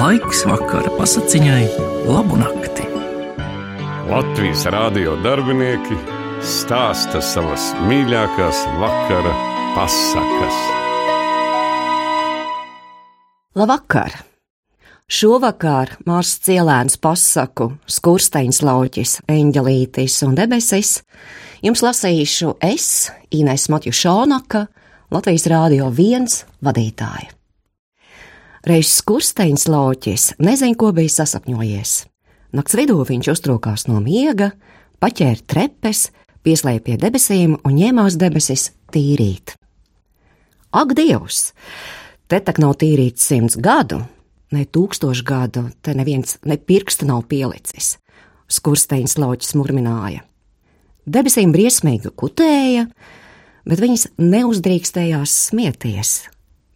Laiks vakara pasakiņai, labu nakti. Latvijas rādio darbinieki stāsta savas mīļākās vakara pasakas. Labvakar! Šovakar Mārs Cielēns pasaku, skursteņš lauķis, eņģelītis un debesis. Jums lasīšu es, Inês Matju Šonaka, Latvijas Rādio 1 vadītāja. Reiz skursteņš lauķis nezin, ko bija sasapņojies. Nakts vidū viņš uztrūkās no miega, paķēra trepes, pieslēja pie debesīm un ņēmās debesis tīrīt. Ak, Dievs! Te tak nav tīrīts simts gadu, ne tūkstošu gadu, te neviens ne pirksta nav pielicis. Skursteņš lauķis murmināja. Debesīm briesmīgi kutēja, bet viņas neuzdrīkstējās smieties.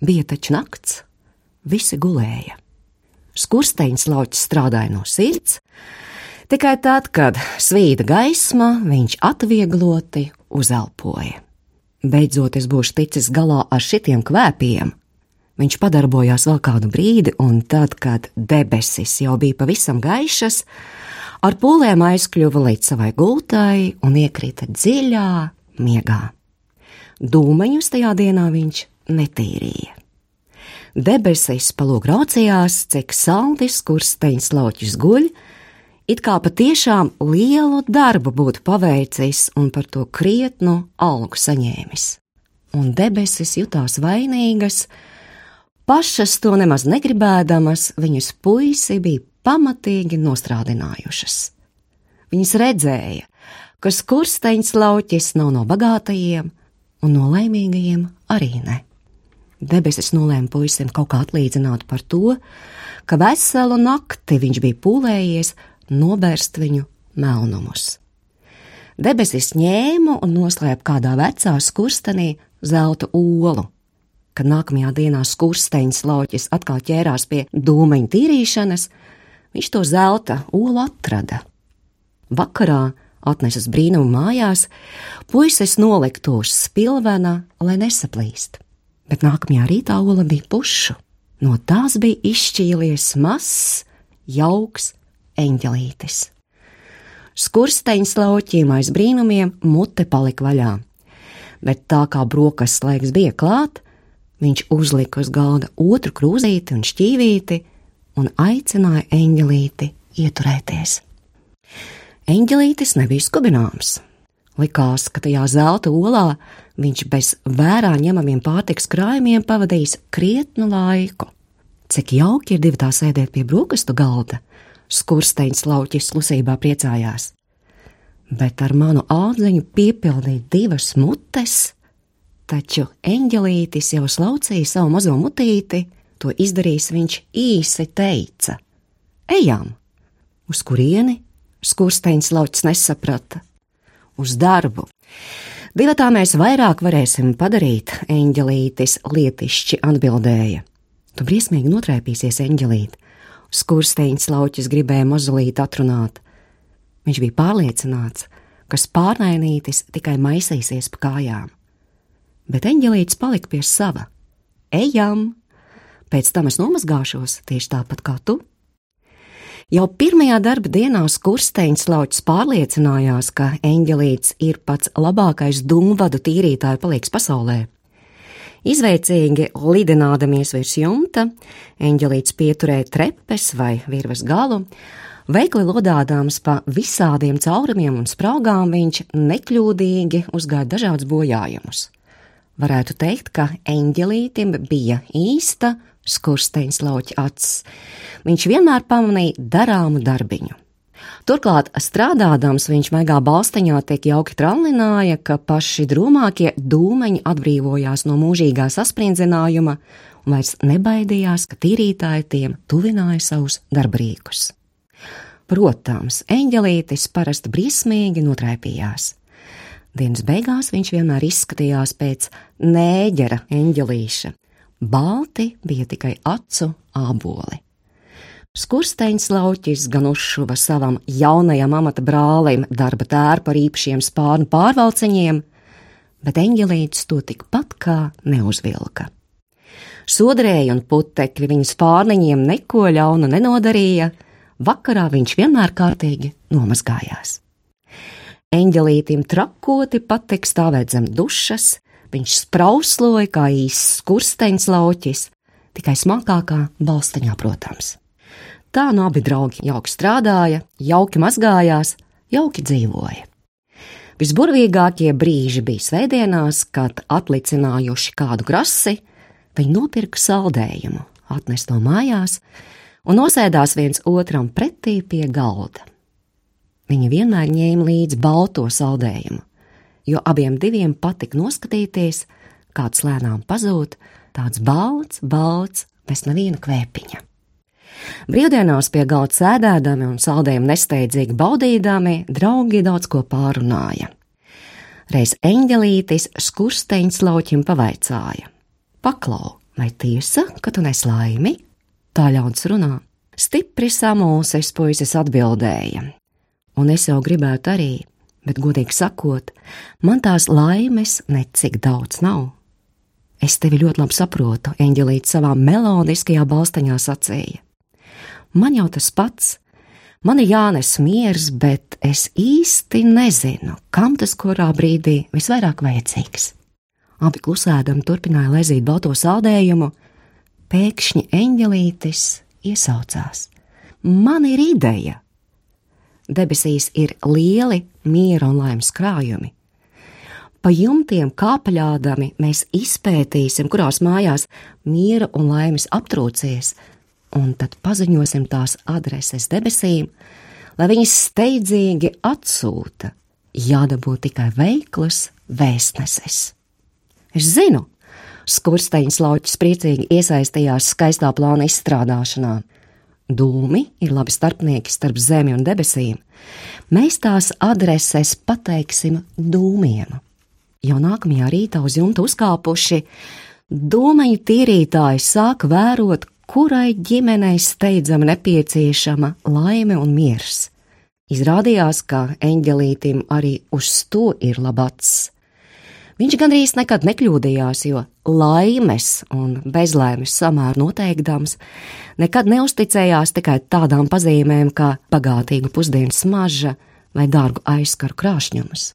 Bija taču nakts, visi gulēja. Skursteņš lauķis strādāja no sirds, tikai tad, kad svīda gaisma, viņš atviegloti uzelpoja. Beidzot, es būšu ticis galā ar šitiem kvēpiem. Viņš padarbojās vēl kādu brīdi, un tad, kad debesis jau bija pavisam gaišas, ar pūlēm aizkļuva līdz savai gultai un iekrita dziļā miegā. Dūmeņus tajā dienā viņš netīrīja. Debesis palūk raucījās, cik saldis kursteņš lauķis guļ, it kā patiešām lielu darbu būtu paveicis un par to krietnu algu saņēmis. Un debesis jutās vainīgas, pašas to nemaz negribēdamas, viņas puisi bija pamatīgi nostrādinājušas. Viņas redzēja, ka skursteņš lauķis nav no bagātajiem, un no laimīgajiem arī ne. Debesis nolēma puisim kaut kā atlīdzināt par to, ka veselu nakti viņš bija pūlējies nobērst viņu melnumus. Debesis ņēma un noslēpa kādā vecā skurstenī zelta olu. Kad nākamajā dienā skursteņš lauķis atkal ķērās pie dūmeņu tīrīšanas, viņš to zelta olu atrada. Vakarā, atnesis brīnumu mājās, puisis nolika to uz spilvena, lai nesaplīst bet nākamajā rītā ola bija puša. No tās bija izšķīlies mazs, jauks eņģelītis. Skursteņš lauķiem aiz brīnumiem mute palika vaļā, bet tā kā brokastu laiks bija klāt, viņš uzlika uz galda otru krūzīti un šķīvīti un aicināja eņģelīti ieturēties. Eņģelītis nebija skubināms. Likās, ka tajā zelta olā viņš bez vērā ņemamiem pārtiks krājumiem pavadījis krietnu laiku. Cik jauki ir divi tā sēdēt pie brokastu galda, skursteņš lauķis klusībā priecājās. Bet ar manu ādziņu piepildīt divas mutes, taču eņģelītis jau slaucīja savu mazo mutīti, to izdarījis viņš īsi teica: Ejam! Uz kurieni? Skursteņš lauķis nesaprata. Uz darbu! Divatā mēs vairāk varēsim padarīt, eņģelītis lietišķi atbildēja. Tu briesmīgi notrēpīsies, eņģelīt. Skursteņš lauķis gribēja mazulīt atrunāt. Viņš bija pārliecināts, ka spārnainītis tikai maisīsies pa kājām. Bet eņģelītis palika pie sava. Ejam! Pēc tam es nomazgāšos tieši tāpat kā tu. Jau pirmajā darba dienā Skursteņš lauķis pārliecinājās, ka eņģelīts ir pats labākais dūmvadu tīrītāju palīgs pasaulē. Izveicīgi lidinādamies virs jumta, eņģelīts pieturēja trepes vai virves galu, veikli lodādāms pa visādiem caurumiem un spraugām viņš nekļūdīgi uzgāja dažādus bojājumus. Varētu teikt, ka eņģelītim bija īsta skursteņš lauķa acis. Viņš vienmēr pamanīja darāmu darbiņu. Turklāt, strādādams, viņš maigā balsteņā tiek jauki trallināja, ka paši drūmākie dūmeņi atbrīvojās no mūžīgā saspriedzinājuma un vairs nebaidījās, ka tīrītāji tiem tuvināja savus darbrīkus. Protams, eņģelītis parasti briesmīgi notraipījās. Dienas beigās viņš vienmēr izskatījās pēc nēģera eņģelīša, balti bija tikai acu āboli. Skursteņš lauķis gan uzšuva savam jaunajam amata brālim darba tērpu ar īpašiem spārnu pārvalceņiem, bet eņģelītis to tikpat kā neuzvilka. Sodrēji un putekļi viņas pārniņiem neko ļaunu nenodarīja, vakarā viņš vienmēr kārtīgi nomazgājās. Eņģelītim trakoti patīk stāvēt zem dušas, viņš sprausloja kā īsts skursteņš lauķis, tikai smalkākā balstiņā, protams. Tā no abi draugi jauki strādāja, jauki mazgājās, jauki dzīvoja. Visburvīgākie brīži bija svētdienās, kad atlicinājuši kādu grasi, viņi nopirka saldējumu, atnes to mājās un nosēdās viens otram pretī pie galda. Viņi vienmēr ņēma līdzi balto saldējumu, jo abiem diviem patika noskatīties, kāds lēnām pazūd, tāds balts, balts, bez neviena kvēpiņa. Brīvdienās pie galda sēdēdami un saldējumu nesteidzīgi baudīdami, draugi daudz ko pārunāja. Reiz eņģelītis skursteņš lauķim pavaicāja: Paklau, vai tiesa, ka tu nes laimi? Tā ļauns runā. Stipri samulsis puisis atbildēja, un es jau gribētu arī, bet, godīgi sakot, man tās laimes necik daudz nav. Es tevi ļoti labi saprotu, Eņģelīte savā melodiskajā balstaņā sacīja. Man jau tas pats, man ir jānes miers, bet es īsti nezinu, kam tas kurā brīdī visvairāk vajadzīgs. Abi klusēdami turpināja lezīt balto saldējumu, pēkšņi eņģelītis iesaucās: Man ir ideja! Debesīs ir lieli miera un laimes krājumi. Pa jumtiem kāpaļādami mēs izpētīsim, kurās mājās miera un laimes aptrūcies, un tad paziņosim tās adreses debesīm, lai viņas steidzīgi atsūta. Jādabū tikai veiklas vēstneses. Es zinu, skursteņš lauķis priecīgi iesaistījās skaistā plāna izstrādāšanā. Dūmi ir labi starpnieki starp zemi un debesīm. Mēs tās adreses pateiksim dūmiem. Jau nākamajā rītā uz jumta uzkāpuši, dūmeņu tīrītāji sāk vērot, kurai ģimenei steidzami nepieciešama laime un miers. Izrādījās, ka eņģelītim arī uz to ir labats. Viņš gandrīz nekad nekļūdījās, jo laimes un bezlaimes samēru noteikdams, nekad neusticējās tikai tādām pazīmēm kā bagātīga pusdienas smarža vai dārgu aizskaru krāšņums.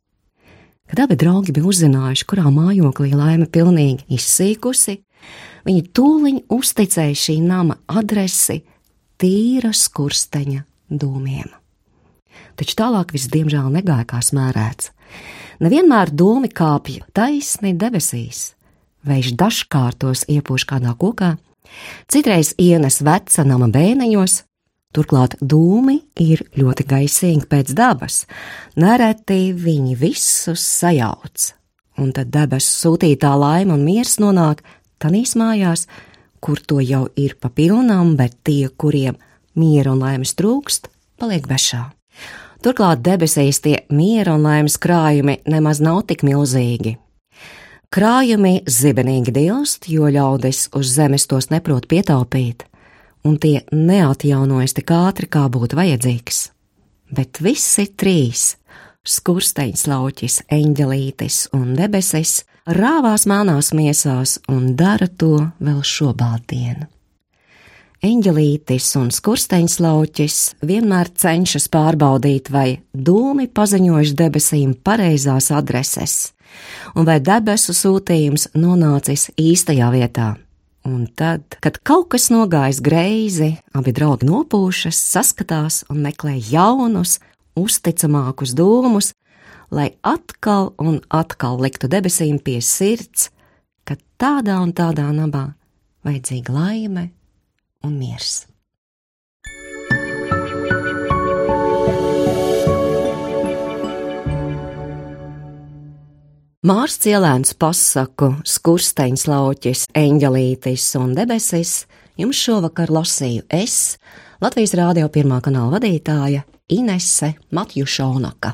Kad abi draugi bija uzzinājuši, kurā mājoklī laime pilnīgi izsīkusi, Viņi tūliņ uzticēja šī nama adresi tīra skursteņa dūmiem. Taču tālāk viss diemžēl negāja kā smērēts. Nevienmēr dūmi kāpja taisni debesīs, vējš dažkārtos iepūš kādā kokā, citreiz ienes veca nama bēneņos, turklāt dūmi ir ļoti gaisīgi pēc dabas, nereti viņi visus sajauc, un tad debesu sūtītā laima un miers nonāk tanīs mājās, kur to jau ir pa pilnām, bet tie, kuriem miera un laimes trūkst, paliek bešā. Turklāt debesīs tie miera un laimes krājumi nemaz nav tik milzīgi. Krājumi zibenīgi dilst, jo ļaudis uz zemes tos neprot pietaupīt, un tie neatjaunojas tik ātri, kā būtu vajadzīgs. Bet visi trīs - skursteņš, lauķis, eņģelītis un debesis rāvās melnās miesās un dara to vēl šobādienu. Eņģelītis un skursteņslauķis vienmēr cenšas pārbaudīt, vai dūmi paziņojuši debesīm pareizās adreses, un vai debesu sūtījums nonācis īstajā vietā. Un tad, kad kaut kas nogājis greizi, abi draugi nopūšas, saskatās un meklē jaunus, uzticamākus dūmus, lai atkal un atkal liktu debesīm pie sirds, ka tādā un tādā namā vajadzīga laime un miers. Mārs Cielēns pasaku, skursteņš lauķis, eņģelītis un debesis jums šovakar lasīju es, Latvijas Rādio pirmā kanāla vadītāja Inese Matjušonaka.